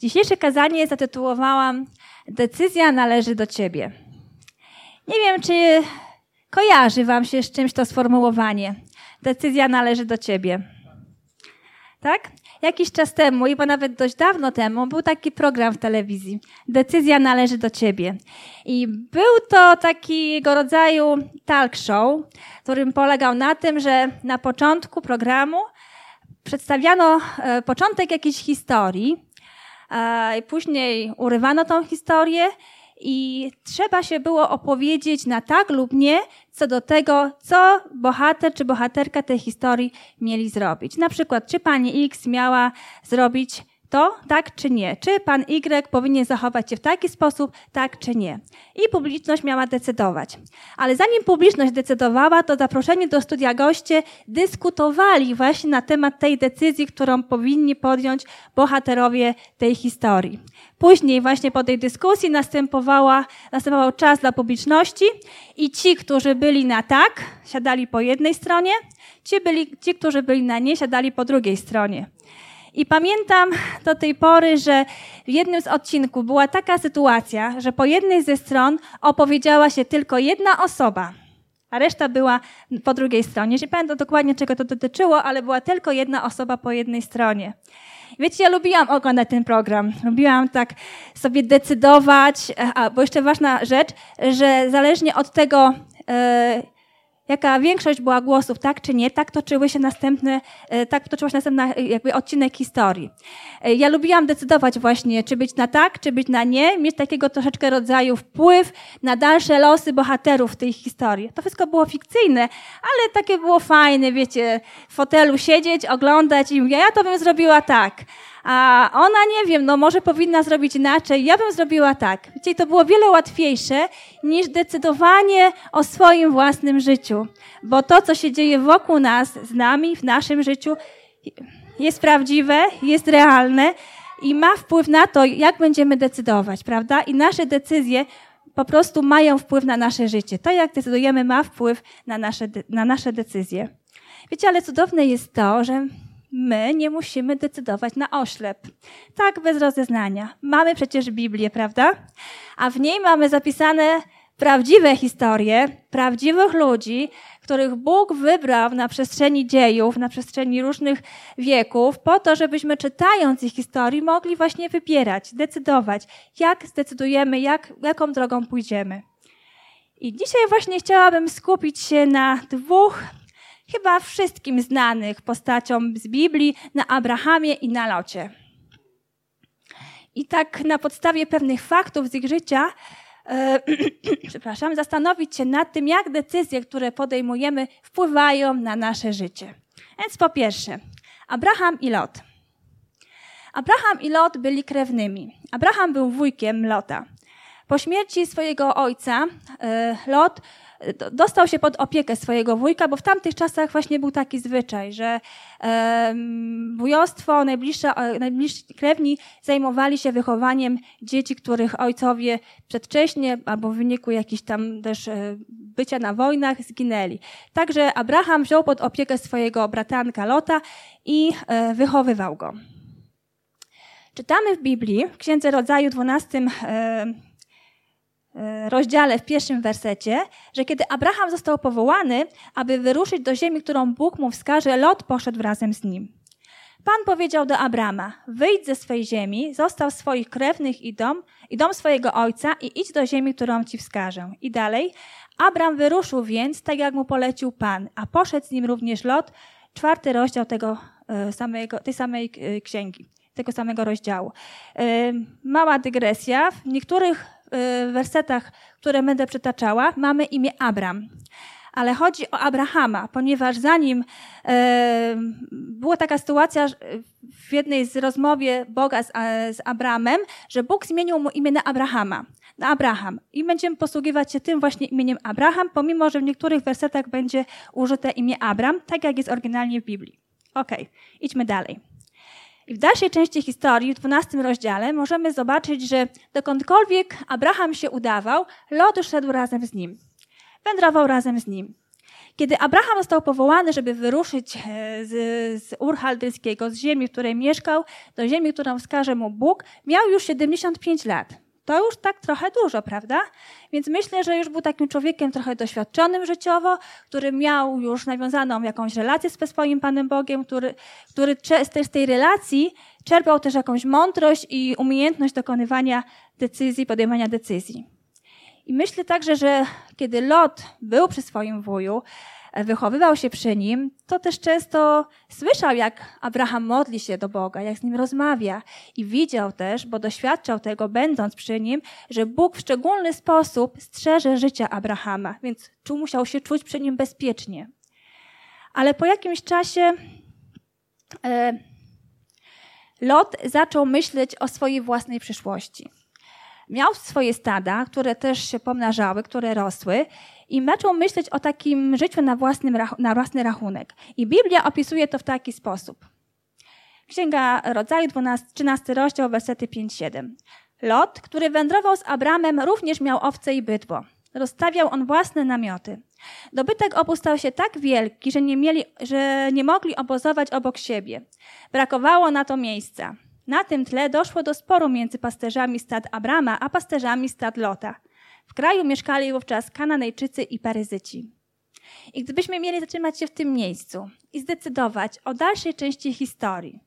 Dzisiejsze kazanie zatytułowałam Decyzja należy do ciebie. Nie wiem, czy kojarzy wam się z czymś to sformułowanie. Decyzja należy do ciebie. Tak? Jakiś czas temu, i bo nawet dość dawno temu, był taki program w telewizji. Decyzja należy do ciebie. I był to takiego rodzaju talk show, którym polegał na tym, że na początku programu przedstawiano e, początek jakiejś historii, później urywano tą historię i trzeba się było opowiedzieć na tak lub nie co do tego, co bohater czy bohaterka tej historii mieli zrobić. Na przykład, czy pani X miała zrobić to, tak czy nie? Czy pan Y powinien zachować się w taki sposób, tak czy nie? I publiczność miała decydować. Ale zanim publiczność decydowała, to zaproszeni do studia goście dyskutowali właśnie na temat tej decyzji, którą powinni podjąć bohaterowie tej historii. Później właśnie po tej dyskusji następowała, następował czas dla publiczności i ci, którzy byli na tak, siadali po jednej stronie, ci, byli, ci którzy byli na nie, siadali po drugiej stronie. I pamiętam do tej pory, że w jednym z odcinków była taka sytuacja, że po jednej ze stron opowiedziała się tylko jedna osoba, a reszta była po drugiej stronie. Nie pamiętam dokładnie, czego to dotyczyło, ale była tylko jedna osoba po jednej stronie. Wiecie, ja lubiłam oglądać ten program. Lubiłam tak sobie decydować, a, bo jeszcze ważna rzecz, że zależnie od tego, yy, jaka większość była głosów, tak czy nie, tak toczyły się następne, e, tak toczyła się następna e, jakby odcinek historii. E, ja lubiłam decydować właśnie, czy być na tak, czy być na nie, mieć takiego troszeczkę rodzaju wpływ na dalsze losy bohaterów tej historii. To wszystko było fikcyjne, ale takie było fajne, wiecie, w fotelu siedzieć, oglądać i mówię, ja to bym zrobiła tak. A ona, nie wiem, no może powinna zrobić inaczej, ja bym zrobiła tak. Wiecie, to było wiele łatwiejsze niż decydowanie o swoim własnym życiu. Bo to, co się dzieje wokół nas, z nami, w naszym życiu, jest prawdziwe, jest realne i ma wpływ na to, jak będziemy decydować, prawda? I nasze decyzje po prostu mają wpływ na nasze życie. To, jak decydujemy, ma wpływ na nasze, na nasze decyzje. Wiecie, ale cudowne jest to, że my nie musimy decydować na oślep. Tak, bez rozeznania. Mamy przecież Biblię, prawda? A w niej mamy zapisane prawdziwe historie, prawdziwych ludzi, których Bóg wybrał na przestrzeni dziejów, na przestrzeni różnych wieków, po to, żebyśmy czytając ich historii mogli właśnie wybierać, decydować, jak zdecydujemy, jak, jaką drogą pójdziemy. I dzisiaj właśnie chciałabym skupić się na dwóch chyba wszystkim znanych postaciom z Biblii, na Abrahamie i na Locie. I tak na podstawie pewnych faktów z ich życia, e, przepraszam, zastanowić się nad tym, jak decyzje, które podejmujemy, wpływają na nasze życie. Więc po pierwsze, Abraham i Lot. Abraham i Lot byli krewnymi. Abraham był wujkiem Lota. Po śmierci swojego ojca, e, Lot dostał się pod opiekę swojego wujka, bo w tamtych czasach właśnie był taki zwyczaj, że wujostwo, najbliższe, najbliżsi krewni zajmowali się wychowaniem dzieci, których ojcowie przedwcześnie albo w wyniku jakichś tam też e, bycia na wojnach zginęli. Także Abraham wziął pod opiekę swojego bratanka Lota i e, wychowywał go. Czytamy w Biblii, w Księdze Rodzaju 12 E, rozdziale, w pierwszym wersecie, że kiedy Abraham został powołany, aby wyruszyć do ziemi, którą Bóg mu wskaże, Lot poszedł razem z nim. Pan powiedział do Abrama, wyjdź ze swej ziemi, zostaw swoich krewnych i dom, i dom swojego ojca i idź do ziemi, którą ci wskażę. I dalej, Abram wyruszył więc, tak jak mu polecił Pan, a poszedł z nim również Lot, czwarty rozdział tego e, samego, tej samej e, księgi, tego samego rozdziału. Mała dygresja. W niektórych wersetach, które będę przytaczała, mamy imię Abram. Ale chodzi o Abrahama, ponieważ zanim e, była taka sytuacja w jednej z rozmowie Boga z, z Abramem, że Bóg zmienił mu imię na Abrahama, Abraham. I będziemy posługiwać się tym właśnie imieniem Abraham, pomimo, że w niektórych wersetach będzie użyte imię Abram, tak jak jest oryginalnie w Biblii. Okay, idźmy dalej. I w dalszej części historii, w 12 rozdziale, możemy zobaczyć, że dokądkolwiek Abraham się udawał, Lot szedł razem z nim. Wędrował razem z nim. Kiedy Abraham został powołany, żeby wyruszyć e, z, z Ur z ziemi, w której mieszkał, do ziemi, którą wskaże mu Bóg, miał już 75 lat. To już tak trochę dużo, prawda? Więc myślę, że już był takim człowiekiem trochę doświadczonym życiowo, który miał już nawiązaną jakąś relację ze swoim Panem Bogiem, który, który z tej relacji czerpał też jakąś mądrość i umiejętność dokonywania decyzji, podejmowania decyzji. I myślę także, że kiedy Lot był przy swoim wuju, wychowywał się przy nim, to też często słyszał, jak Abraham modli się do Boga, jak z nim rozmawia. I widział też, bo doświadczał tego, będąc przy nim, że Bóg w szczególny sposób strzeże życia Abrahama, więc czuł, musiał się czuć przy nim bezpiecznie. Ale po jakimś czasie e, Lot zaczął myśleć o swojej własnej przyszłości miał swoje stada, które też się pomnażały, które rosły i zaczął myśleć o takim życiu na, własnym, na własny rachunek. I Biblia opisuje to w taki sposób. Księga Rodzaju 12, 13 rozdział, wersety 5-7. Lot, który wędrował z Abramem, również miał owce i bydło. Rozstawiał on własne namioty. Dobytek obu stał się tak wielki, że nie, mieli, że nie mogli obozować obok siebie. Brakowało na to miejsca. Na tym tle doszło do sporu między pasterzami stad Abrama a pasterzami stad Lota. W kraju mieszkali wówczas Kananejczycy i Paryzyci. I gdybyśmy mieli zatrzymać się w tym miejscu i zdecydować o dalszej części historii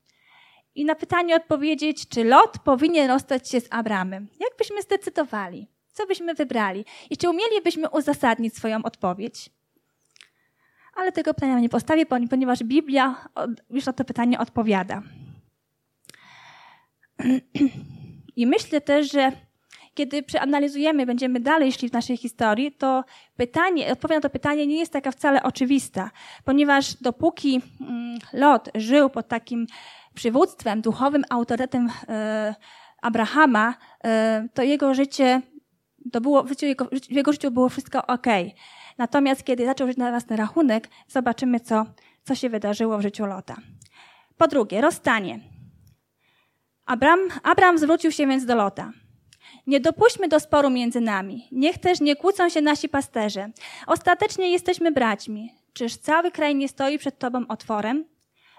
i na pytanie odpowiedzieć, czy Lot powinien rozstać się z Abramem, jak byśmy zdecydowali? Co byśmy wybrali? I czy umielibyśmy uzasadnić swoją odpowiedź? Ale tego pytania nie postawię, ponieważ Biblia już na to pytanie odpowiada. I myślę też, że kiedy przeanalizujemy, będziemy dalej szli w naszej historii, to pytanie, odpowiedź na to pytanie nie jest taka wcale oczywista, ponieważ dopóki mm, Lot żył pod takim przywództwem, duchowym autorytetem e, Abrahama, e, to jego życie, to było, w, jego, w jego życiu było wszystko ok. Natomiast kiedy zaczął żyć na własny rachunek, zobaczymy, co, co się wydarzyło w życiu Lota. Po drugie, rozstanie. Abram, Abram zwrócił się więc do Lota. Nie dopuśćmy do sporu między nami. Niech też nie kłócą się nasi pasterze. Ostatecznie jesteśmy braćmi. Czyż cały kraj nie stoi przed tobą otworem?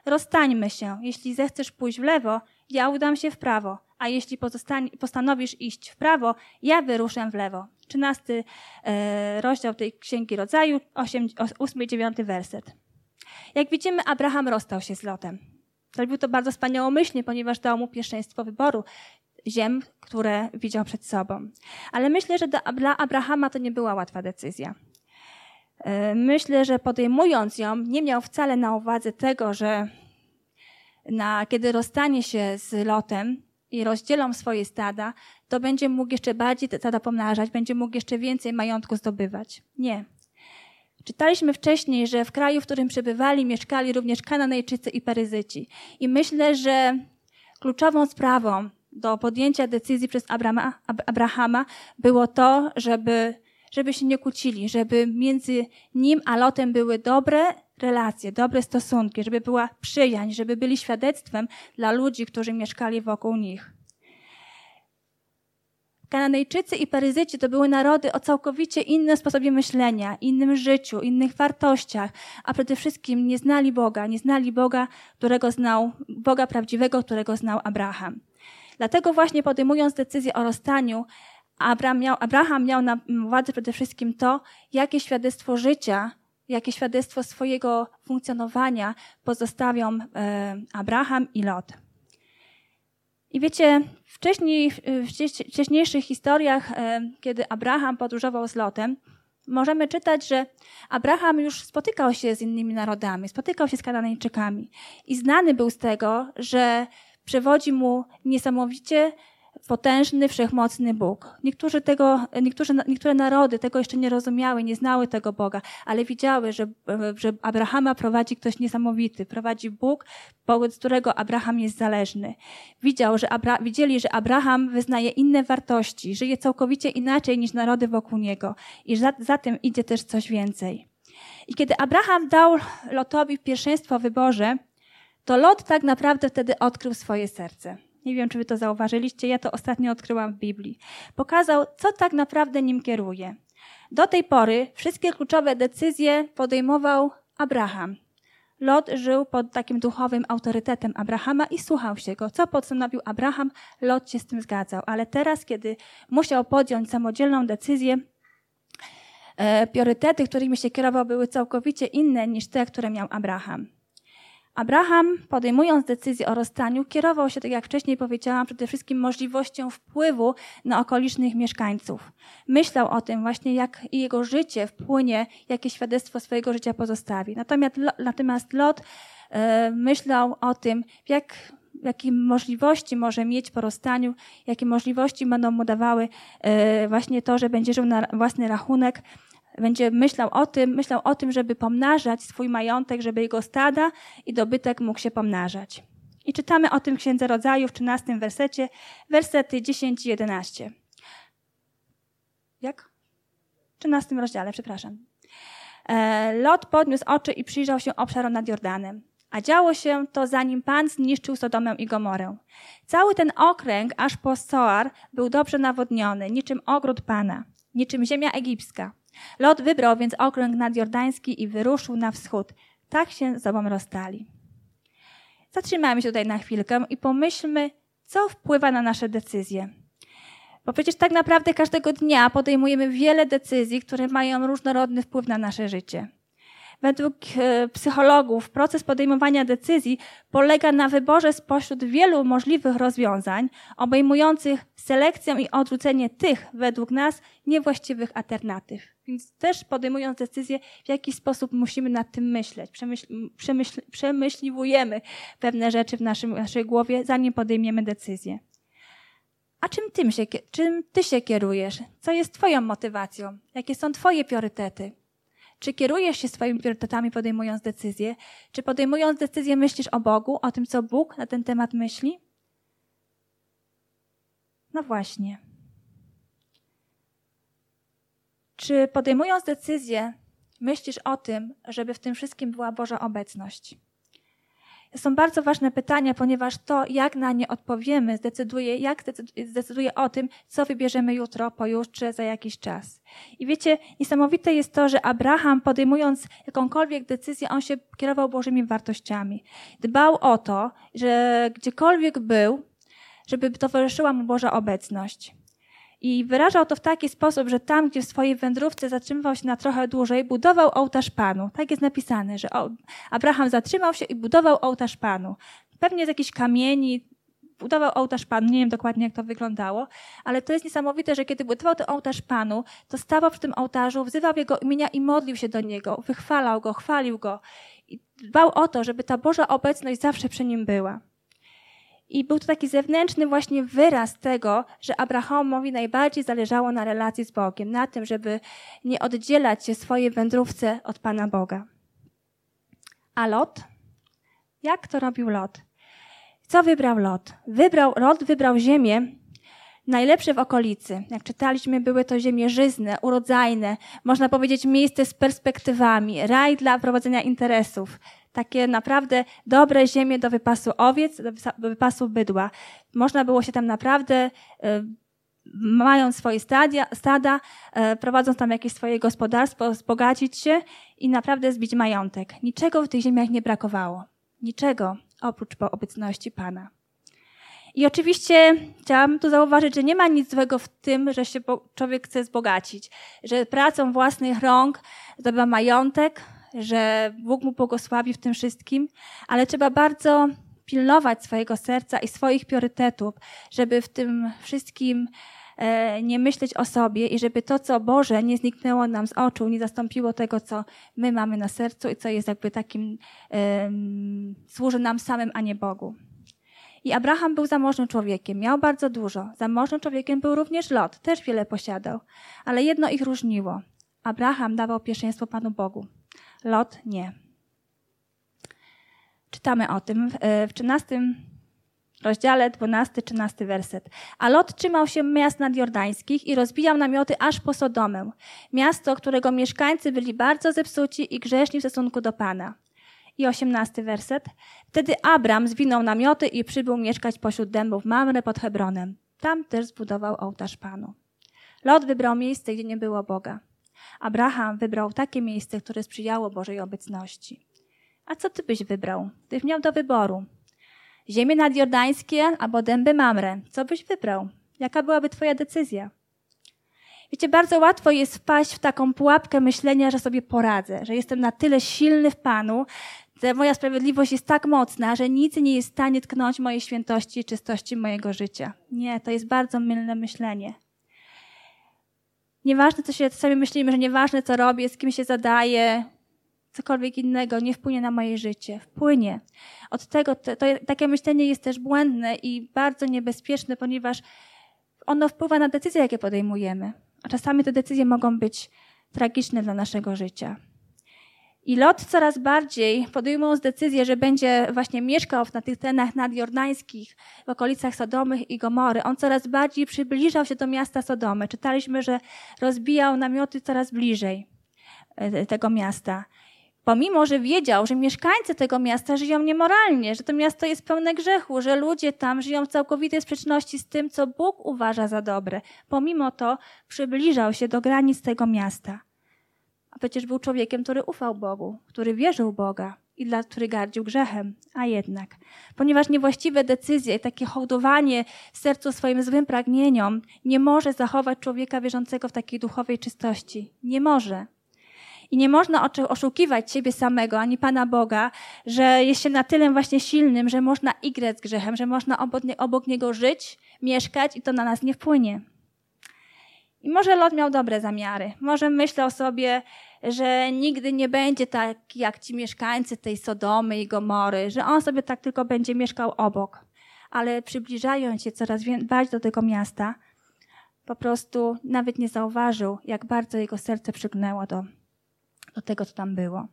Rozstańmy się. Jeśli zechcesz pójść w lewo, ja udam się w prawo, a jeśli postanowisz iść w prawo, ja wyruszę w lewo. 13 e, rozdział tej Księgi Rodzaju, 8, 8 i 9 werset. Jak widzimy, Abraham rozstał się z Lotem. Zrobił to bardzo wspaniałomyślnie, ponieważ dał mu pierwszeństwo wyboru ziem, które widział przed sobą. Ale myślę, że dla Abrahama to nie była łatwa decyzja. E, myślę, że podejmując ją, nie miał wcale na uwadze tego, że na, kiedy rozstanie się z Lotem i rozdzielą swoje stada, to będzie mógł jeszcze bardziej te stada pomnażać, będzie mógł jeszcze więcej majątku zdobywać. Nie. Czytaliśmy wcześniej, że w kraju, w którym przebywali, mieszkali również Kananejczycy i Peryzyci. I myślę, że kluczową sprawą do podjęcia decyzji przez Abrama, Abrahama było to, żeby, żeby się nie kłócili, żeby między nim a Lotem były dobre relacje, dobre stosunki, żeby była przyjaźń, żeby byli świadectwem dla ludzi, którzy mieszkali wokół nich. Kananejczycy i Paryzyci to były narody o całkowicie innym sposobie myślenia, innym życiu, innych wartościach, a przede wszystkim nie znali Boga, nie znali Boga, którego znał, Boga prawdziwego, którego znał Abraham. Dlatego właśnie podejmując decyzję o rozstaniu, Abraham miał, Abraham miał na uwadze przede wszystkim to, jakie świadectwo życia, jakie świadectwo swojego funkcjonowania pozostawią e, Abraham i Lot. I wiecie, wcześniej, w wcześniejszych historiach, e, kiedy Abraham podróżował z Lotem, możemy czytać, że Abraham już spotykał się z innymi narodami, spotykał się z Kananejczykami i znany był z tego, że przewodzi mu niesamowicie potężny, wszechmocny Bóg. Niektórzy tego, niektórzy, niektóre narody tego jeszcze nie rozumiały, nie znały tego Boga, ale widziały, że, że Abrahama prowadzi ktoś niesamowity, prowadzi Bóg, z którego Abraham jest zależny. Widział, że Abra, widzieli, że Abraham wyznaje inne wartości, żyje całkowicie inaczej niż narody wokół niego i za, za tym idzie też coś więcej. I kiedy Abraham dał Lotowi pierwszeństwo w wyborze, to Lot tak naprawdę wtedy odkrył swoje serce. Nie wiem, czy wy to zauważyliście, ja to ostatnio odkryłam w Biblii. Pokazał, co tak naprawdę nim kieruje. Do tej pory wszystkie kluczowe decyzje podejmował Abraham. Lot żył pod takim duchowym autorytetem Abrahama i słuchał się go. Co postanowił Abraham, Lot się z tym zgadzał. Ale teraz, kiedy musiał podjąć samodzielną decyzję, e, priorytety, którymi się kierował, były całkowicie inne niż te, które miał Abraham. Abraham, podejmując decyzję o rozstaniu, kierował się, tak jak wcześniej powiedziałam, przede wszystkim możliwością wpływu na okolicznych mieszkańców. Myślał o tym właśnie, jak jego życie wpłynie, jakie świadectwo swojego życia pozostawi. Natomiast, natomiast Lot e, myślał o tym, jak, jakie możliwości może mieć po rozstaniu, jakie możliwości będą mu dawały e, właśnie to, że będzie żył na własny rachunek, będzie myślał o tym, myślał o tym, żeby pomnażać swój majątek, żeby jego stada i dobytek mógł się pomnażać. I czytamy o tym w Księdze Rodzaju w 13 wersecie, wersety 10 i 11. Jak? W 13 rozdziale, przepraszam. E, Lot podniósł oczy i przyjrzał się obszarom nad Jordanem. A działo się to zanim Pan zniszczył Sodomę i Gomorę. Cały ten okręg, aż po Soar, był dobrze nawodniony, niczym ogród Pana, niczym ziemia egipska. Lot wybrał więc okręg nadjordański i wyruszył na wschód. Tak się z sobą rozstali. Zatrzymajmy się tutaj na chwilkę i pomyślmy, co wpływa na nasze decyzje. Bo przecież tak naprawdę każdego dnia podejmujemy wiele decyzji, które mają różnorodny wpływ na nasze życie. Według e, psychologów proces podejmowania decyzji polega na wyborze spośród wielu możliwych rozwiązań, obejmujących selekcję i odrzucenie tych, według nas, niewłaściwych alternatyw. Więc też podejmując decyzję, w jaki sposób musimy nad tym myśleć. Przemyśl, przemyśl, przemyśliwujemy pewne rzeczy w naszym, naszej głowie, zanim podejmiemy decyzję. A czym, tym się, czym ty się kierujesz? Co jest twoją motywacją? Jakie są twoje priorytety? Czy kierujesz się swoimi priorytetami podejmując decyzje? Czy podejmując decyzję myślisz o Bogu, o tym, co Bóg na ten temat myśli? No właśnie. Czy podejmując decyzję, myślisz o tym, żeby w tym wszystkim była Boża obecność? Są bardzo ważne pytania, ponieważ to, jak na nie odpowiemy, zdecyduje, jak zdecyduje o tym, co wybierzemy jutro, pojutrze, za jakiś czas. I wiecie, niesamowite jest to, że Abraham, podejmując jakąkolwiek decyzję, on się kierował Bożymi wartościami. Dbał o to, że gdziekolwiek był, żeby towarzyszyła mu Boża obecność. I wyrażał to w taki sposób, że tam, gdzie w swojej wędrówce zatrzymywał się na trochę dłużej, budował ołtarz Panu. Tak jest napisane, że Abraham zatrzymał się i budował ołtarz Panu. Pewnie z jakichś kamieni, budował ołtarz Panu. Nie wiem dokładnie, jak to wyglądało, ale to jest niesamowite, że kiedy budował ten ołtarz Panu, to stawał przy tym ołtarzu, wzywał jego imienia i modlił się do niego, wychwalał go, chwalił go. I dbał o to, żeby ta Boża obecność zawsze przy nim była. I był to taki zewnętrzny właśnie wyraz tego, że Abrahamowi najbardziej zależało na relacji z Bogiem, na tym, żeby nie oddzielać się swojej wędrówce od Pana Boga. A Lot? Jak to robił Lot? Co wybrał Lot? Wybrał, Lot wybrał ziemię, najlepsze w okolicy. Jak czytaliśmy, były to ziemie żyzne, urodzajne, można powiedzieć miejsce z perspektywami, raj dla prowadzenia interesów takie naprawdę dobre ziemie do wypasu owiec, do wypasu bydła. Można było się tam naprawdę, e, mając swoje stadia, stada, e, prowadząc tam jakieś swoje gospodarstwo, wzbogacić się i naprawdę zbić majątek. Niczego w tych ziemiach nie brakowało. Niczego oprócz obecności Pana. I oczywiście chciałam tu zauważyć, że nie ma nic złego w tym, że się człowiek chce wzbogacić, że pracą własnych rąk zdobywa majątek, że Bóg mu błogosławi w tym wszystkim, ale trzeba bardzo pilnować swojego serca i swoich priorytetów, żeby w tym wszystkim e, nie myśleć o sobie i żeby to, co Boże, nie zniknęło nam z oczu, nie zastąpiło tego, co my mamy na sercu i co jest jakby takim, służy nam samym, a nie Bogu. I Abraham był zamożnym człowiekiem, miał bardzo dużo. Zamożnym człowiekiem był również Lot, też wiele posiadał. Ale jedno ich różniło. Abraham dawał pierwszeństwo Panu Bogu. Lot nie. Czytamy o tym w 13 rozdziale 12-13 werset. A Lot trzymał się miast nadjordańskich i rozbijał namioty aż po Sodomę, miasto, którego mieszkańcy byli bardzo zepsuci i grzeszni w stosunku do Pana. I 18 werset. Wtedy Abram zwinął namioty i przybył mieszkać pośród dębów Mamre pod Hebronem. Tam też zbudował ołtarz Panu. Lot wybrał miejsce, gdzie nie było Boga. Abraham wybrał takie miejsce, które sprzyjało Bożej obecności. A co ty byś wybrał, gdybyś miał do wyboru? Ziemię nadjordańskie albo dęby Mamre. Co byś wybrał? Jaka byłaby twoja decyzja? Wiecie, bardzo łatwo jest wpaść w taką pułapkę myślenia, że sobie poradzę, że jestem na tyle silny w Panu, że moja sprawiedliwość jest tak mocna, że nic nie jest w stanie tknąć mojej świętości i czystości mojego życia. Nie, to jest bardzo mylne myślenie. Nieważne, co się sobie myślimy, że nieważne, co robię, z kim się zadaję, cokolwiek innego nie wpłynie na moje życie. Wpłynie. Od tego, to, to, takie myślenie jest też błędne i bardzo niebezpieczne, ponieważ ono wpływa na decyzje, jakie podejmujemy. A czasami te decyzje mogą być tragiczne dla naszego życia. I Lot coraz bardziej podejmując decyzję, że będzie właśnie mieszkał na tych terenach nadjordańskich, w okolicach Sodomy i Gomory, on coraz bardziej przybliżał się do miasta Sodomy. Czytaliśmy, że rozbijał namioty coraz bliżej e, tego miasta. Pomimo, że wiedział, że mieszkańcy tego miasta żyją niemoralnie, że to miasto jest pełne grzechu, że ludzie tam żyją w całkowitej sprzeczności z tym, co Bóg uważa za dobre. Pomimo to przybliżał się do granic tego miasta. A przecież był człowiekiem, który ufał Bogu, który wierzył Boga i dla który gardził grzechem. A jednak, ponieważ niewłaściwe decyzje i takie hołdowanie w sercu swoim złym pragnieniom nie może zachować człowieka wierzącego w takiej duchowej czystości. Nie może. I nie można oszukiwać siebie samego, ani Pana Boga, że jest się na tyle właśnie silnym, że można igrać z grzechem, że można obok, obok niego żyć, mieszkać i to na nas nie wpłynie. I może Lot miał dobre zamiary. Może myślał sobie, że nigdy nie będzie tak jak ci mieszkańcy tej Sodomy i Gomory, że on sobie tak tylko będzie mieszkał obok. Ale przybliżając się coraz bardziej do tego miasta, po prostu nawet nie zauważył, jak bardzo jego serce przygnęło do, do tego, co tam było.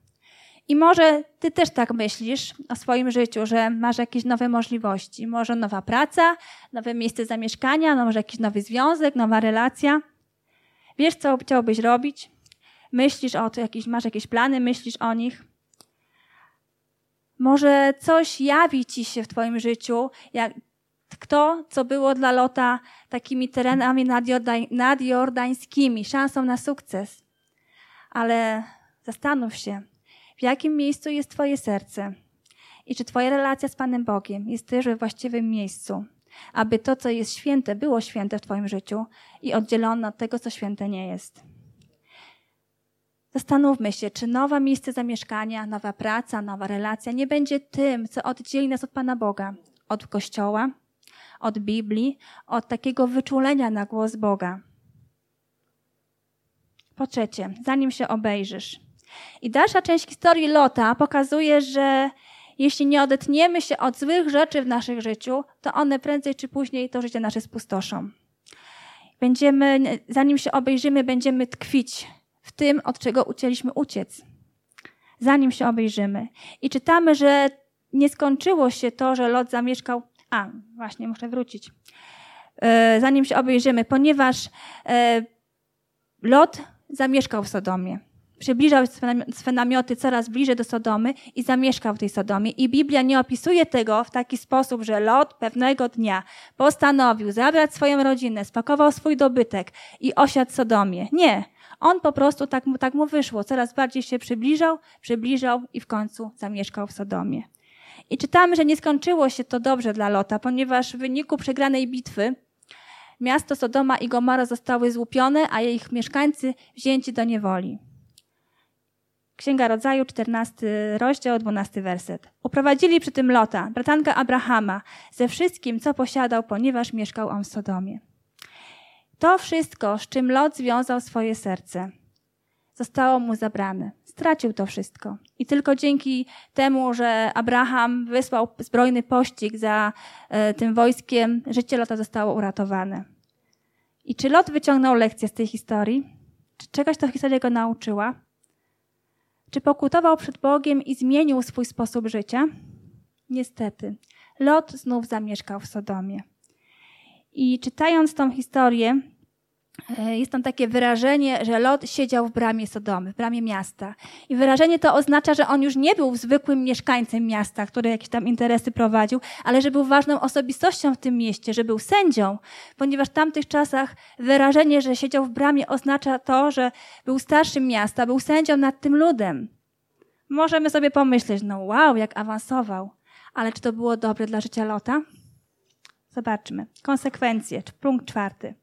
I może ty też tak myślisz o swoim życiu, że masz jakieś nowe możliwości. Może nowa praca, nowe miejsce zamieszkania, no może jakiś nowy związek, nowa relacja. Wiesz, co chciałbyś robić? Myślisz o tym, jakieś, masz jakieś plany, myślisz o nich? Może coś jawi ci się w twoim życiu, jak kto, co było dla Lota takimi terenami nadjordańskimi, szansą na sukces. Ale zastanów się, w jakim miejscu jest twoje serce i czy twoja relacja z Panem Bogiem jest też we właściwym miejscu, aby to, co jest święte, było święte w twoim życiu i oddzielone od tego, co święte nie jest. Zastanówmy się, czy nowe miejsce zamieszkania, nowa praca, nowa relacja nie będzie tym, co oddzieli nas od Pana Boga, od Kościoła, od Biblii, od takiego wyczulenia na głos Boga. Po trzecie, zanim się obejrzysz. I dalsza część historii Lota pokazuje, że jeśli nie odetniemy się od złych rzeczy w naszym życiu, to one prędzej czy później to życie nasze spustoszą. Będziemy, zanim się obejrzymy, będziemy tkwić w tym, od czego ucięliśmy uciec, zanim się obejrzymy. I czytamy, że nie skończyło się to, że Lot zamieszkał. A, właśnie, muszę wrócić. E, zanim się obejrzymy, ponieważ e, Lot zamieszkał w Sodomie. Przybliżał swe namioty coraz bliżej do Sodomy i zamieszkał w tej Sodomie. I Biblia nie opisuje tego w taki sposób, że Lot pewnego dnia postanowił zabrać swoją rodzinę, spakował swój dobytek i osiadł Sodomie. Nie. On po prostu tak mu, tak mu wyszło. Coraz bardziej się przybliżał, przybliżał i w końcu zamieszkał w Sodomie. I czytamy, że nie skończyło się to dobrze dla Lota, ponieważ w wyniku przegranej bitwy miasto Sodoma i Gomora zostały złupione, a ich mieszkańcy wzięci do niewoli. Księga Rodzaju, 14 rozdział, 12 werset. Uprowadzili przy tym Lota, bratanka Abrahama, ze wszystkim, co posiadał, ponieważ mieszkał on w Sodomie. To wszystko, z czym Lot związał swoje serce, zostało mu zabrane. Stracił to wszystko. I tylko dzięki temu, że Abraham wysłał zbrojny pościg za e, tym wojskiem, życie Lota zostało uratowane. I czy Lot wyciągnął lekcję z tej historii? Czy czegoś ta historia go nauczyła? Czy pokutował przed Bogiem i zmienił swój sposób życia? Niestety. Lot znów zamieszkał w Sodomie. I czytając tą historię, jest tam takie wyrażenie, że Lot siedział w bramie Sodomy, w bramie miasta. I wyrażenie to oznacza, że on już nie był zwykłym mieszkańcem miasta, który jakieś tam interesy prowadził, ale że był ważną osobistością w tym mieście, że był sędzią, ponieważ w tamtych czasach wyrażenie, że siedział w bramie oznacza to, że był starszym miasta, był sędzią nad tym ludem. Możemy sobie pomyśleć, no wow, jak awansował. Ale czy to było dobre dla życia Lota? Zobaczmy. Konsekwencje. Punkt czwarty.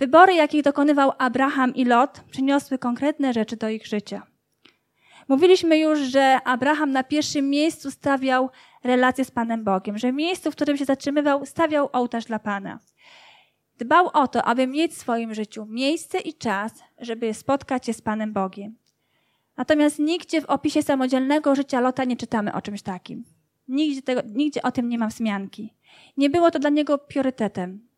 Wybory, jakich dokonywał Abraham i Lot, przyniosły konkretne rzeczy do ich życia. Mówiliśmy już, że Abraham na pierwszym miejscu stawiał relacje z Panem Bogiem, że miejscu, w którym się zatrzymywał, stawiał ołtarz dla Pana. Dbał o to, aby mieć w swoim życiu miejsce i czas, żeby spotkać się z Panem Bogiem. Natomiast nigdzie w opisie samodzielnego życia Lota nie czytamy o czymś takim. Nigdzie, tego, nigdzie o tym nie ma wzmianki. Nie było to dla niego priorytetem.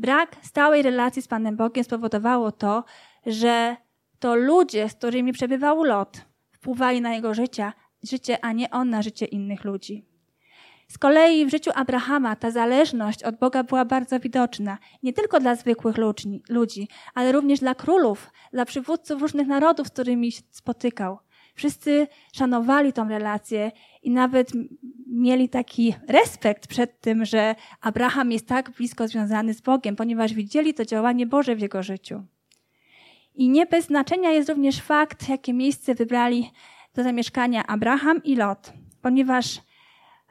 Brak stałej relacji z Panem Bogiem spowodowało to, że to ludzie, z którymi przebywał Lot, wpływali na jego życie, życie, a nie on na życie innych ludzi. Z kolei w życiu Abrahama ta zależność od Boga była bardzo widoczna. Nie tylko dla zwykłych ludzi, ale również dla królów, dla przywódców różnych narodów, z którymi się spotykał. Wszyscy szanowali tą relację i nawet mieli taki respekt przed tym, że Abraham jest tak blisko związany z Bogiem, ponieważ widzieli to działanie Boże w jego życiu. I nie bez znaczenia jest również fakt, jakie miejsce wybrali do zamieszkania Abraham i Lot, ponieważ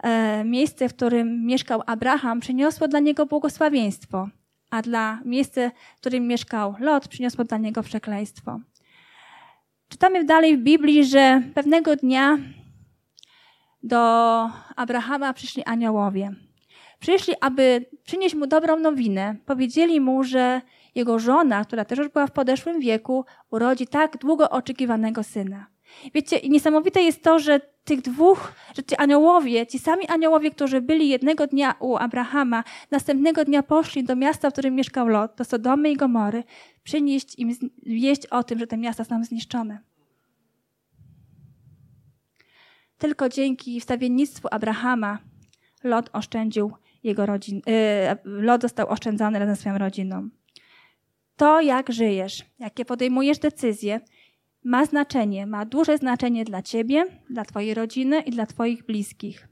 e, miejsce, w którym mieszkał Abraham, przyniosło dla niego błogosławieństwo, a dla miejsca, w którym mieszkał Lot, przyniosło dla niego przekleństwo. Czytamy dalej w Biblii, że pewnego dnia do Abrahama przyszli aniołowie. Przyszli, aby przynieść mu dobrą nowinę. Powiedzieli mu, że jego żona, która też już była w podeszłym wieku, urodzi tak długo oczekiwanego syna. Wiecie, niesamowite jest to, że tych dwóch, że ci aniołowie, ci sami aniołowie, którzy byli jednego dnia u Abrahama, następnego dnia poszli do miasta, w którym mieszkał Lot, do Sodomy i Gomory, przynieść im wieść o tym, że te miasta są zniszczone. Tylko dzięki wstawiennictwu Abrahama Lot oszczędził jego rodzin, yy, Lot został oszczędzony razem z swoją rodziną. To, jak żyjesz, jakie podejmujesz decyzje, ma znaczenie, ma duże znaczenie dla ciebie, dla twojej rodziny i dla twoich bliskich.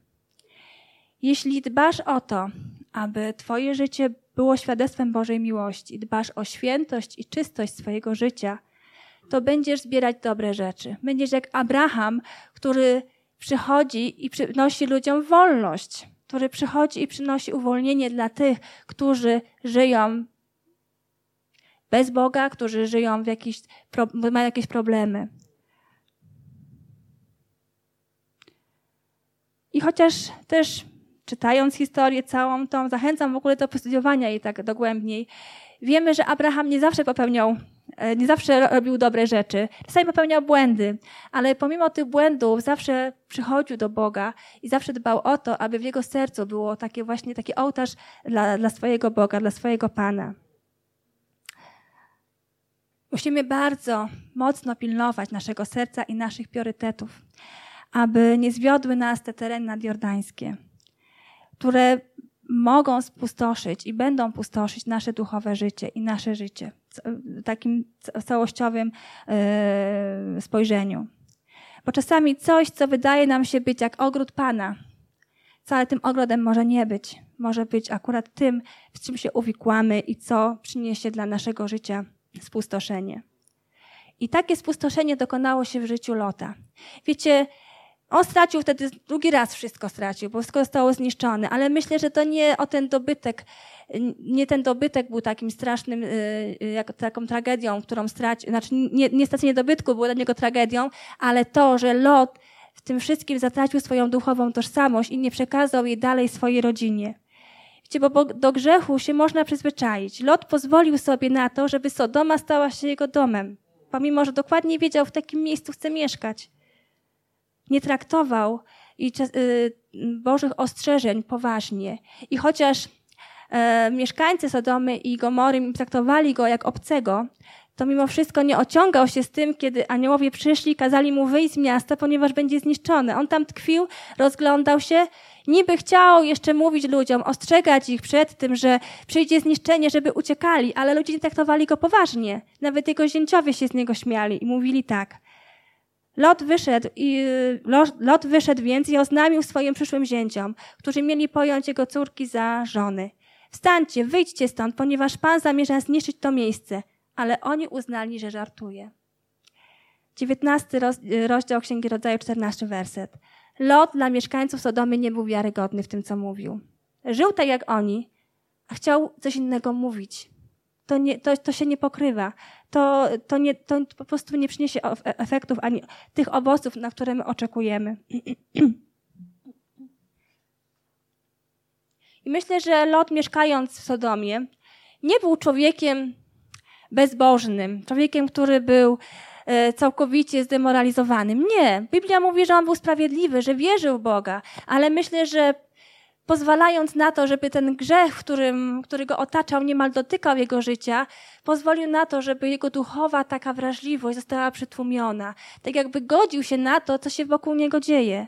Jeśli dbasz o to, aby twoje życie było świadectwem Bożej miłości, dbasz o świętość i czystość swojego życia, to będziesz zbierać dobre rzeczy. Będziesz jak Abraham, który przychodzi i przynosi ludziom wolność, który przychodzi i przynosi uwolnienie dla tych, którzy żyją bez Boga, którzy żyją w jakiś, mają jakieś problemy. I chociaż też czytając historię całą tą, zachęcam w ogóle do postudiowania jej tak dogłębniej. Wiemy, że Abraham nie zawsze popełniał, nie zawsze robił dobre rzeczy. Czasami popełniał błędy, ale pomimo tych błędów zawsze przychodził do Boga i zawsze dbał o to, aby w jego sercu było takie właśnie taki ołtarz dla, dla swojego Boga, dla swojego Pana. Musimy bardzo mocno pilnować naszego serca i naszych priorytetów, aby nie zwiodły nas te tereny nadjordańskie, które mogą spustoszyć i będą pustoszyć nasze duchowe życie i nasze życie takim całościowym yy, spojrzeniu. Bo czasami coś, co wydaje nam się być jak ogród Pana, wcale tym ogrodem może nie być. Może być akurat tym, z czym się uwikłamy i co przyniesie dla naszego życia spustoszenie. I takie spustoszenie dokonało się w życiu Lota. Wiecie, on stracił wtedy drugi raz wszystko stracił, bo wszystko zostało zniszczone, ale myślę, że to nie o ten dobytek, nie ten dobytek był takim strasznym, y, y, jak, taką tragedią, którą stracił, znaczy nie, nie stracenie dobytku było dla niego tragedią, ale to, że Lot w tym wszystkim zatracił swoją duchową tożsamość i nie przekazał jej dalej swojej rodzinie. Wiecie, bo do grzechu się można przyzwyczaić. Lot pozwolił sobie na to, żeby Sodoma stała się jego domem, pomimo, że dokładnie wiedział, w takim miejscu chce mieszkać. Nie traktował y, Bożych ostrzeżeń poważnie. I chociaż e, mieszkańcy Sodomy i Gomory traktowali go jak obcego, to mimo wszystko nie ociągał się z tym, kiedy aniołowie przyszli, kazali mu wyjść z miasta, ponieważ będzie zniszczony. On tam tkwił, rozglądał się, niby chciał jeszcze mówić ludziom, ostrzegać ich przed tym, że przyjdzie zniszczenie, żeby uciekali, ale ludzie nie traktowali go poważnie. Nawet jego zięciowie się z niego śmiali i mówili tak. Lot wyszedł, i, Lot wyszedł więc i oznamił swoim przyszłym zięciom, którzy mieli pojąć jego córki za żony. Wstańcie, wyjdźcie stąd, ponieważ Pan zamierza zniszczyć to miejsce. Ale oni uznali, że żartuje. 19 rozdział Księgi Rodzaju, 14 werset. Lot dla mieszkańców Sodomy nie był wiarygodny w tym, co mówił. Żył tak jak oni, a chciał coś innego mówić. To, nie, to, to się nie pokrywa. To, to, nie, to po prostu nie przyniesie e, efektów ani tych owoców, na które my oczekujemy. I myślę, że Lot mieszkając w Sodomie nie był człowiekiem bezbożnym, człowiekiem, który był e, całkowicie zdemoralizowanym. Nie. Biblia mówi, że on był sprawiedliwy, że wierzył w Boga, ale myślę, że pozwalając na to, żeby ten grzech, którym, który go otaczał, niemal dotykał jego życia, pozwolił na to, żeby jego duchowa taka wrażliwość została przytłumiona. Tak jakby godził się na to, co się wokół niego dzieje.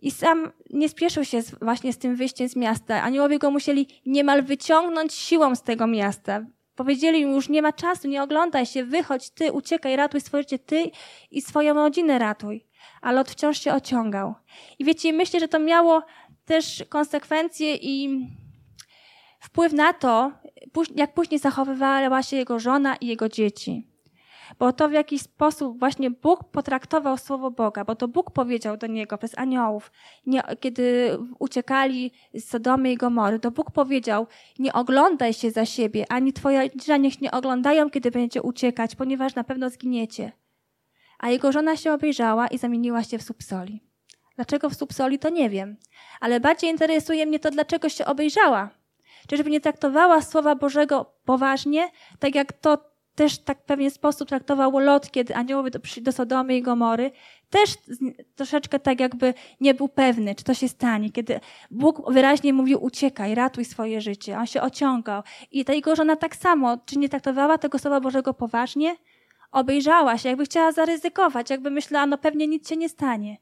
I sam nie spieszył się z, właśnie z tym wyjściem z miasta. Aniołowie go musieli niemal wyciągnąć siłą z tego miasta. Powiedzieli mu już nie ma czasu, nie oglądaj się, wychodź ty, uciekaj, ratuj swoje życie, ty i swoją rodzinę ratuj. Ale Lot wciąż się ociągał. I wiecie, myślę, że to miało też konsekwencje i wpływ na to, jak później zachowywała się jego żona i jego dzieci bo to w jakiś sposób właśnie Bóg potraktował słowo Boga, bo to Bóg powiedział do niego przez aniołów, nie, kiedy uciekali z Sodomy i Gomory, to Bóg powiedział, nie oglądaj się za siebie, ani twoje dzieci niech nie oglądają, kiedy będziecie uciekać, ponieważ na pewno zginiecie. A jego żona się obejrzała i zamieniła się w subsoli. Dlaczego w subsoli, to nie wiem. Ale bardziej interesuje mnie to, dlaczego się obejrzała. Czyżby nie traktowała Słowa Bożego poważnie, tak jak to też tak w pewien sposób traktował Lot, kiedy aniołowie przyszli do Sodomy i Gomory, też troszeczkę tak jakby nie był pewny, czy to się stanie, kiedy Bóg wyraźnie mówił uciekaj, ratuj swoje życie. On się ociągał. I ta jego żona tak samo, czy nie traktowała tego Słowa Bożego poważnie? Obejrzała się, jakby chciała zaryzykować, jakby myślała, no pewnie nic się nie stanie.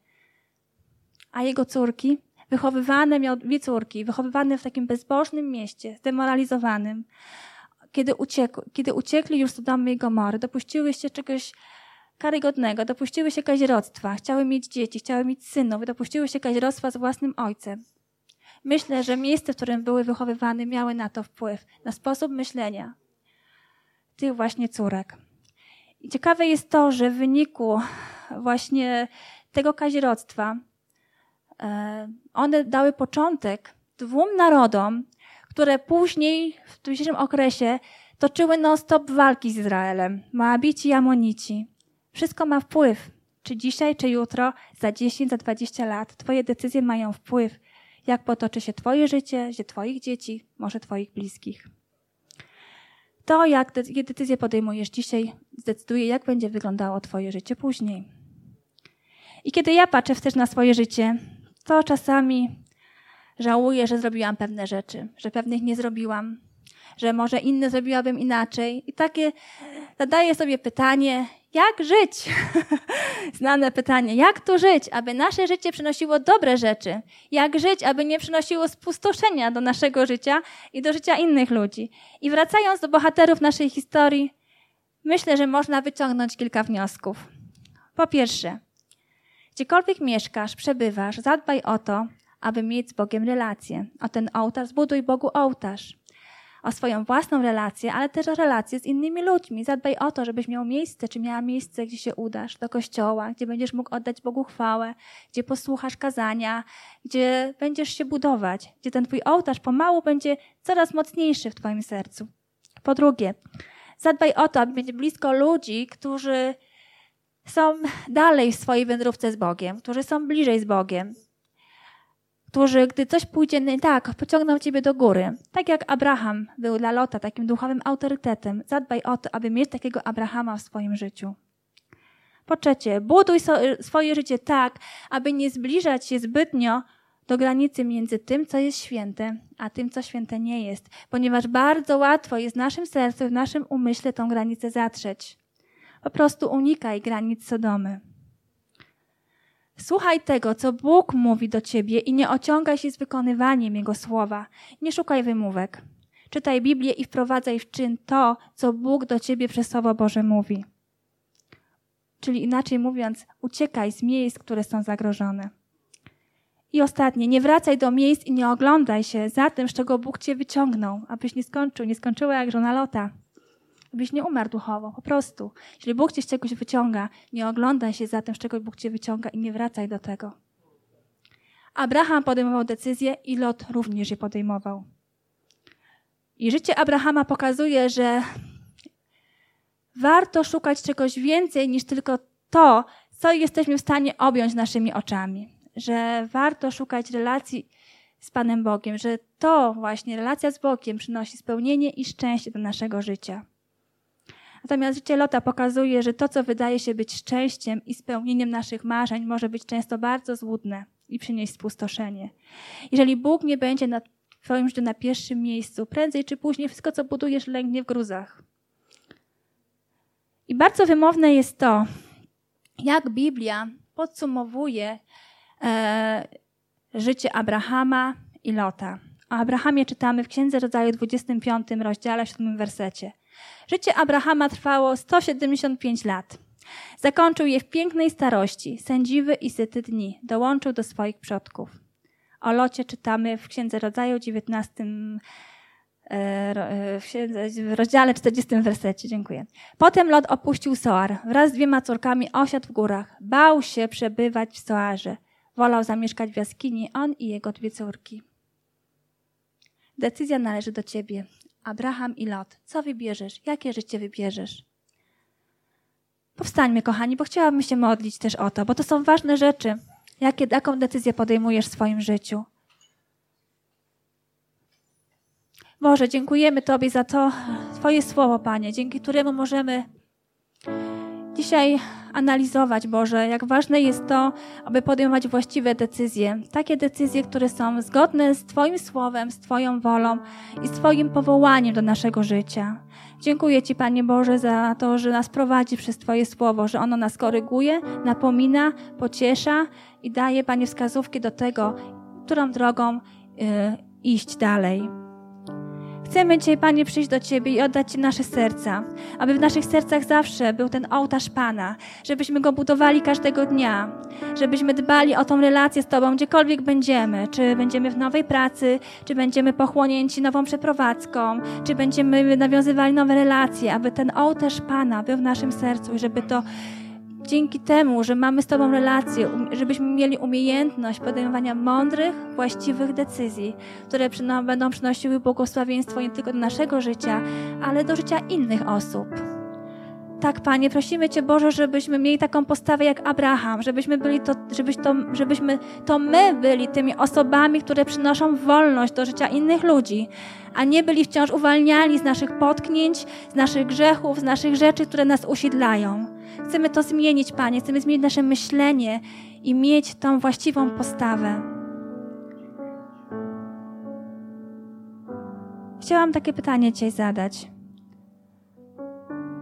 A jego córki, wychowywane, miał dwie córki, wychowywane w takim bezbożnym mieście, zdemoralizowanym, kiedy, uciekł, kiedy uciekli już z Sodomy i Gomory, dopuściły się czegoś karygodnego, dopuściły się kazirodztwa, chciały mieć dzieci, chciały mieć synów, dopuściły się kazirodztwa z własnym ojcem. Myślę, że miejsce, w którym były wychowywane, miały na to wpływ, na sposób myślenia tych właśnie córek. I ciekawe jest to, że w wyniku właśnie tego kazirodztwa e, one dały początek dwóm narodom, które później w dzisiejszym okresie toczyły non-stop walki z Izraelem. Moabici i Amonici. Wszystko ma wpływ. Czy dzisiaj, czy jutro, za 10, za 20 lat Twoje decyzje mają wpływ, jak potoczy się Twoje życie, życie Twoich dzieci, może Twoich bliskich. To, jak decyzje podejmujesz dzisiaj, zdecyduje, jak będzie wyglądało Twoje życie później. I kiedy ja patrzę też na swoje życie, to czasami Żałuję, że zrobiłam pewne rzeczy, że pewnych nie zrobiłam, że może inne zrobiłabym inaczej. I takie zadaję sobie pytanie, jak żyć? Znane pytanie, jak tu żyć, aby nasze życie przynosiło dobre rzeczy? Jak żyć, aby nie przynosiło spustoszenia do naszego życia i do życia innych ludzi? I wracając do bohaterów naszej historii, myślę, że można wyciągnąć kilka wniosków. Po pierwsze, gdziekolwiek mieszkasz, przebywasz, zadbaj o to, aby mieć z Bogiem relację. O ten ołtarz zbuduj Bogu ołtarz. O swoją własną relację, ale też o relację z innymi ludźmi. Zadbaj o to, żebyś miał miejsce, czy miała miejsce, gdzie się udasz, do kościoła, gdzie będziesz mógł oddać Bogu chwałę, gdzie posłuchasz kazania, gdzie będziesz się budować, gdzie ten twój ołtarz pomału będzie coraz mocniejszy w twoim sercu. Po drugie, zadbaj o to, aby mieć blisko ludzi, którzy są dalej w swojej wędrówce z Bogiem, którzy są bliżej z Bogiem, którzy, gdy coś pójdzie nie tak, pociągną ciebie do góry. Tak jak Abraham był dla Lota takim duchowym autorytetem. Zadbaj o to, aby mieć takiego Abrahama w swoim życiu. Po trzecie, buduj swoje życie tak, aby nie zbliżać się zbytnio do granicy między tym, co jest święte, a tym, co święte nie jest, ponieważ bardzo łatwo jest w naszym sercu, w naszym umyśle tą granicę zatrzeć. Po prostu unikaj granic Sodomy. Słuchaj tego, co Bóg mówi do ciebie i nie ociągaj się z wykonywaniem Jego słowa. Nie szukaj wymówek. Czytaj Biblię i wprowadzaj w czyn to, co Bóg do ciebie przez Słowo Boże mówi. Czyli inaczej mówiąc, uciekaj z miejsc, które są zagrożone. I ostatnie, nie wracaj do miejsc i nie oglądaj się za tym, z czego Bóg cię wyciągnął, abyś nie skończył, nie skończyła jak żona Lota. Abyś nie umarł duchowo, po prostu. Jeśli Bóg cię z czegoś wyciąga, nie oglądaj się za tym, z czego Bóg cię wyciąga i nie wracaj do tego. Abraham podejmował decyzję i Lot również je podejmował. I życie Abrahama pokazuje, że warto szukać czegoś więcej niż tylko to, co jesteśmy w stanie objąć naszymi oczami. Że warto szukać relacji z Panem Bogiem, że to właśnie relacja z Bogiem przynosi spełnienie i szczęście do naszego życia. Natomiast życie Lota pokazuje, że to, co wydaje się być szczęściem i spełnieniem naszych marzeń, może być często bardzo złudne i przynieść spustoszenie. Jeżeli Bóg nie będzie na Twoim życiu na pierwszym miejscu, prędzej czy później wszystko, co budujesz, lęgnie w gruzach. I bardzo wymowne jest to, jak Biblia podsumowuje e, życie Abrahama i Lota. O Abrahamie czytamy w Księdze Rodzaju 25 rozdziale 7 wersecie. Życie Abrahama trwało 175 lat. Zakończył je w pięknej starości, sędziwy i syty dni. Dołączył do swoich przodków. O Locie czytamy w Księdze Rodzaju 19 e, w rozdziale 40 wersecie. Dziękuję. Potem Lot opuścił Soar. Wraz z dwiema córkami osiadł w górach. Bał się przebywać w Soarze. Wolał zamieszkać w jaskini on i jego dwie córki. Decyzja należy do ciebie. Abraham i Lot. Co wybierzesz? Jakie życie wybierzesz? Powstańmy, kochani, bo chciałabym się modlić też o to, bo to są ważne rzeczy. Jakie, jaką decyzję podejmujesz w swoim życiu? Boże, dziękujemy Tobie za to Twoje słowo, Panie, dzięki któremu możemy dzisiaj analizować, Boże, jak ważne jest to, aby podejmować właściwe decyzje. Takie decyzje, które są zgodne z Twoim słowem, z Twoją wolą i z Twoim powołaniem do naszego życia. Dziękuję Ci, Panie Boże, za to, że nas prowadzi przez Twoje słowo, że ono nas koryguje, napomina, pociesza i daje, Panie, wskazówki do tego, którą drogą y, iść dalej. Chcemy dzisiaj, Panie, przyjść do Ciebie i oddać Ci nasze serca, aby w naszych sercach zawsze był ten ołtarz Pana, żebyśmy go budowali każdego dnia, żebyśmy dbali o tą relację z Tobą, gdziekolwiek będziemy, czy będziemy w nowej pracy, czy będziemy pochłonięci nową przeprowadzką, czy będziemy nawiązywali nowe relacje, aby ten ołtarz Pana był w naszym sercu i żeby to dzięki temu, że mamy z Tobą relację, um, żebyśmy mieli umiejętność podejmowania mądrych, właściwych decyzji, które będą przynosiły błogosławieństwo nie tylko do naszego życia, ale do życia innych osób. Tak, Panie, prosimy Cię, Boże, żebyśmy mieli taką postawę jak Abraham, żebyśmy byli to, żebyś to, żebyśmy to my byli tymi osobami, które przynoszą wolność do życia innych ludzi, a nie byli wciąż uwalniani z naszych potknięć, z naszych grzechów, z naszych rzeczy, które nas usiedlają. Chcemy to zmienić, Panie. Chcemy zmienić nasze myślenie i mieć tą właściwą postawę. Chciałam takie pytanie Cię zadać.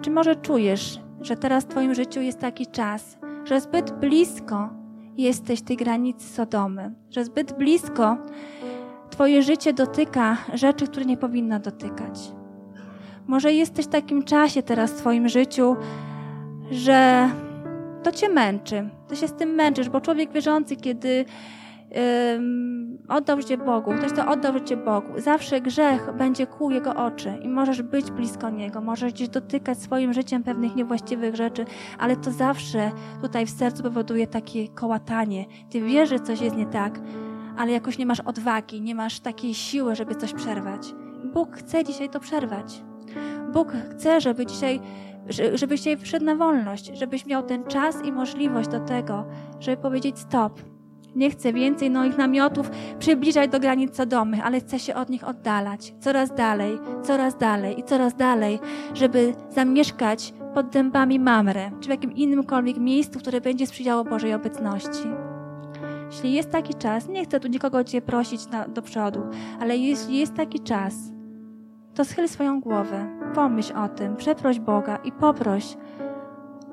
Czy może czujesz, że teraz w Twoim życiu jest taki czas, że zbyt blisko jesteś tej granicy Sodomy, że zbyt blisko Twoje życie dotyka rzeczy, które nie powinno dotykać? Może jesteś w takim czasie teraz w Twoim życiu, że to cię męczy. Ty się z tym męczysz, bo człowiek wierzący, kiedy um, oddał życie Bogu, ktoś to oddał życie Bogu, zawsze grzech będzie kłuł jego oczy i możesz być blisko niego, możesz gdzieś dotykać swoim życiem pewnych niewłaściwych rzeczy, ale to zawsze tutaj w sercu powoduje takie kołatanie. Ty wiesz, że coś jest nie tak, ale jakoś nie masz odwagi, nie masz takiej siły, żeby coś przerwać. Bóg chce dzisiaj to przerwać. Bóg chce, żeby dzisiaj żebyś dzisiaj wszedł na wolność, żebyś miał ten czas i możliwość do tego, żeby powiedzieć stop. Nie chcę więcej moich namiotów przybliżać do granic Sodomy, ale chcę się od nich oddalać. Coraz dalej, coraz dalej i coraz dalej, żeby zamieszkać pod dębami Mamre, czy w jakim innymkolwiek miejscu, które będzie sprzyjało Bożej obecności. Jeśli jest taki czas, nie chcę tu nikogo Cię prosić na, do przodu, ale jeśli jest taki czas, to schyl swoją głowę, pomyśl o tym, przeproś Boga i poproś,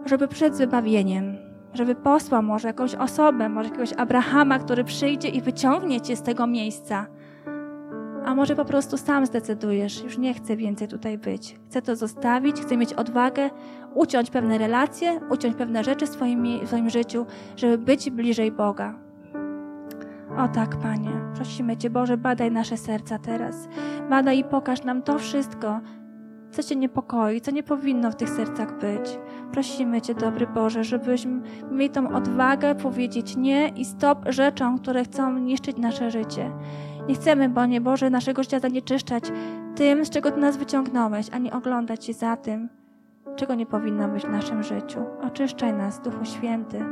żeby przed wybawieniem, żeby posłał może jakąś osobę, może jakiegoś Abrahama, który przyjdzie i wyciągnie Cię z tego miejsca. A może po prostu sam zdecydujesz, już nie chcę więcej tutaj być. Chcę to zostawić, chcę mieć odwagę, uciąć pewne relacje, uciąć pewne rzeczy w swoim, w swoim życiu, żeby być bliżej Boga. O tak, Panie, prosimy Cię, Boże, badaj nasze serca teraz. Badaj i pokaż nam to wszystko, co Cię niepokoi, co nie powinno w tych sercach być. Prosimy Cię, dobry Boże, żebyśmy mieli tą odwagę powiedzieć nie i stop rzeczom, które chcą niszczyć nasze życie. Nie chcemy, Panie Boże, naszego życia zanieczyszczać tym, z czego Ty nas wyciągnąłeś, ani oglądać się za tym, czego nie powinno być w naszym życiu. Oczyszczaj nas, Duchu Święty,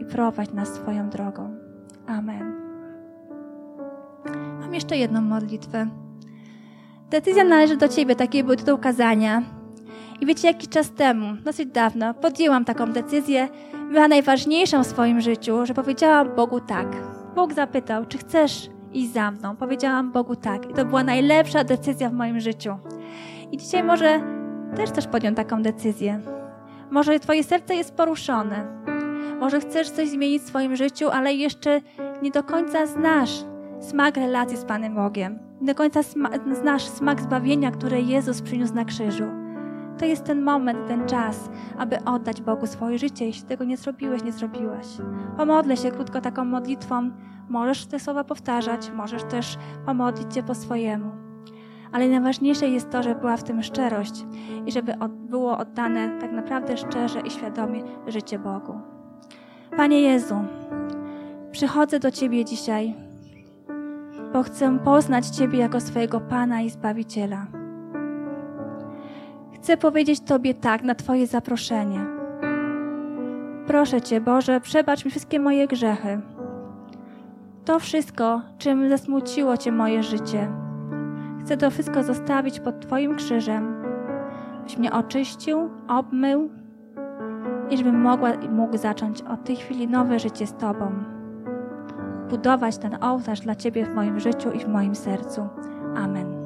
i prowadź nas swoją drogą. Amen. Jeszcze jedną modlitwę. Decyzja należy do Ciebie, taki był tytuł kazania. I wiecie, jakiś czas temu, dosyć dawno, podjęłam taką decyzję, była najważniejszą w swoim życiu, że powiedziałam Bogu tak. Bóg zapytał, czy chcesz iść za mną? Powiedziałam Bogu tak. I to była najlepsza decyzja w moim życiu. I dzisiaj może też chcesz podjąć taką decyzję. Może Twoje serce jest poruszone. Może chcesz coś zmienić w swoim życiu, ale jeszcze nie do końca znasz smak relacji z Panem Bogiem. Do końca sma znasz smak zbawienia, które Jezus przyniósł na krzyżu. To jest ten moment, ten czas, aby oddać Bogu swoje życie. Jeśli tego nie zrobiłeś, nie zrobiłaś. Pomodlę się krótko taką modlitwą. Możesz te słowa powtarzać, możesz też pomodlić się po swojemu. Ale najważniejsze jest to, żeby była w tym szczerość i żeby było oddane tak naprawdę szczerze i świadomie życie Bogu. Panie Jezu, przychodzę do Ciebie dzisiaj, bo chcę poznać Ciebie jako swojego Pana i Zbawiciela. Chcę powiedzieć Tobie tak na Twoje zaproszenie. Proszę Cię, Boże, przebacz mi wszystkie moje grzechy. To wszystko, czym zasmuciło Cię moje życie. Chcę to wszystko zostawić pod Twoim krzyżem, byś mnie oczyścił, obmył i żebym mogła mógł zacząć od tej chwili nowe życie z Tobą. Budować ten ołtarz dla Ciebie w moim życiu i w moim sercu. Amen.